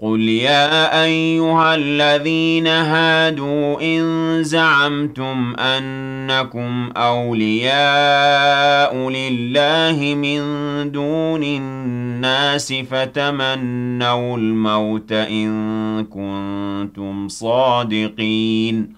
قل يا أيها الذين هادوا إن زعمتم أنكم أولياء لله من دون الناس فتمنوا الموت إن كنتم صادقين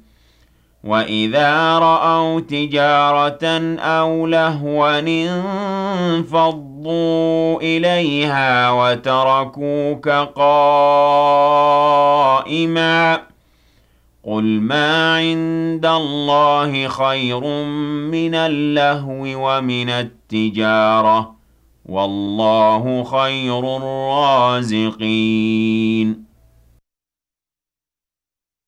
وَإِذَا رَأَوْا تِجَارَةً أَوْ لَهْوًا انفَضُّوا إِلَيْهَا وَتَرَكُوكَ قَائِمًا ۚ قُلْ مَا عِندَ اللَّهِ خَيْرٌ مِّنَ اللَّهْوِ وَمِنَ التِّجَارَةِ ۚ وَاللَّهُ خَيْرُ الرَّازِقِينَ